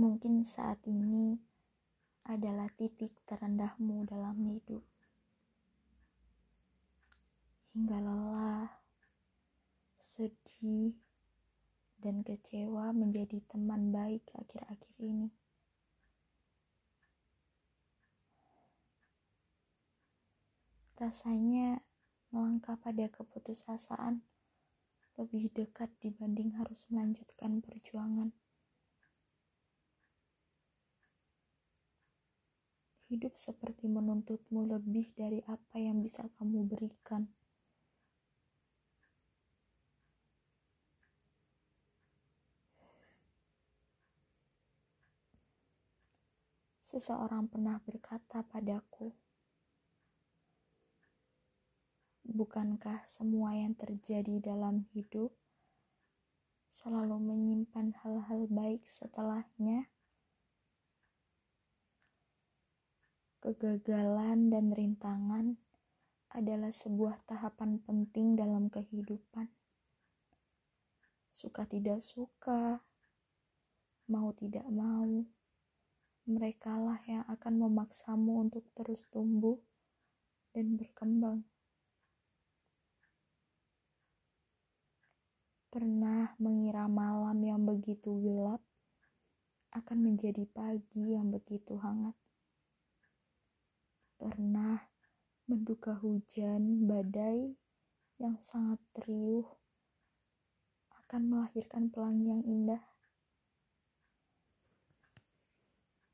Mungkin saat ini adalah titik terendahmu dalam hidup. Hingga lelah, sedih, dan kecewa menjadi teman baik akhir-akhir ini. Rasanya melangkah pada keputusasaan lebih dekat dibanding harus melanjutkan perjuangan. Hidup seperti menuntutmu lebih dari apa yang bisa kamu berikan. Seseorang pernah berkata padaku, "Bukankah semua yang terjadi dalam hidup selalu menyimpan hal-hal baik setelahnya?" Kegagalan dan rintangan adalah sebuah tahapan penting dalam kehidupan. Suka tidak suka, mau tidak mau merekalah yang akan memaksamu untuk terus tumbuh dan berkembang. Pernah mengira malam yang begitu gelap akan menjadi pagi yang begitu hangat. Pernah menduga hujan badai yang sangat riuh akan melahirkan pelangi yang indah.